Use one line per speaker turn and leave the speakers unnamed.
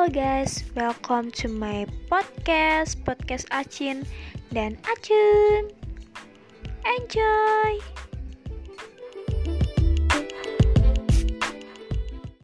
Halo guys, welcome to my podcast, podcast Acin dan Acun. Enjoy!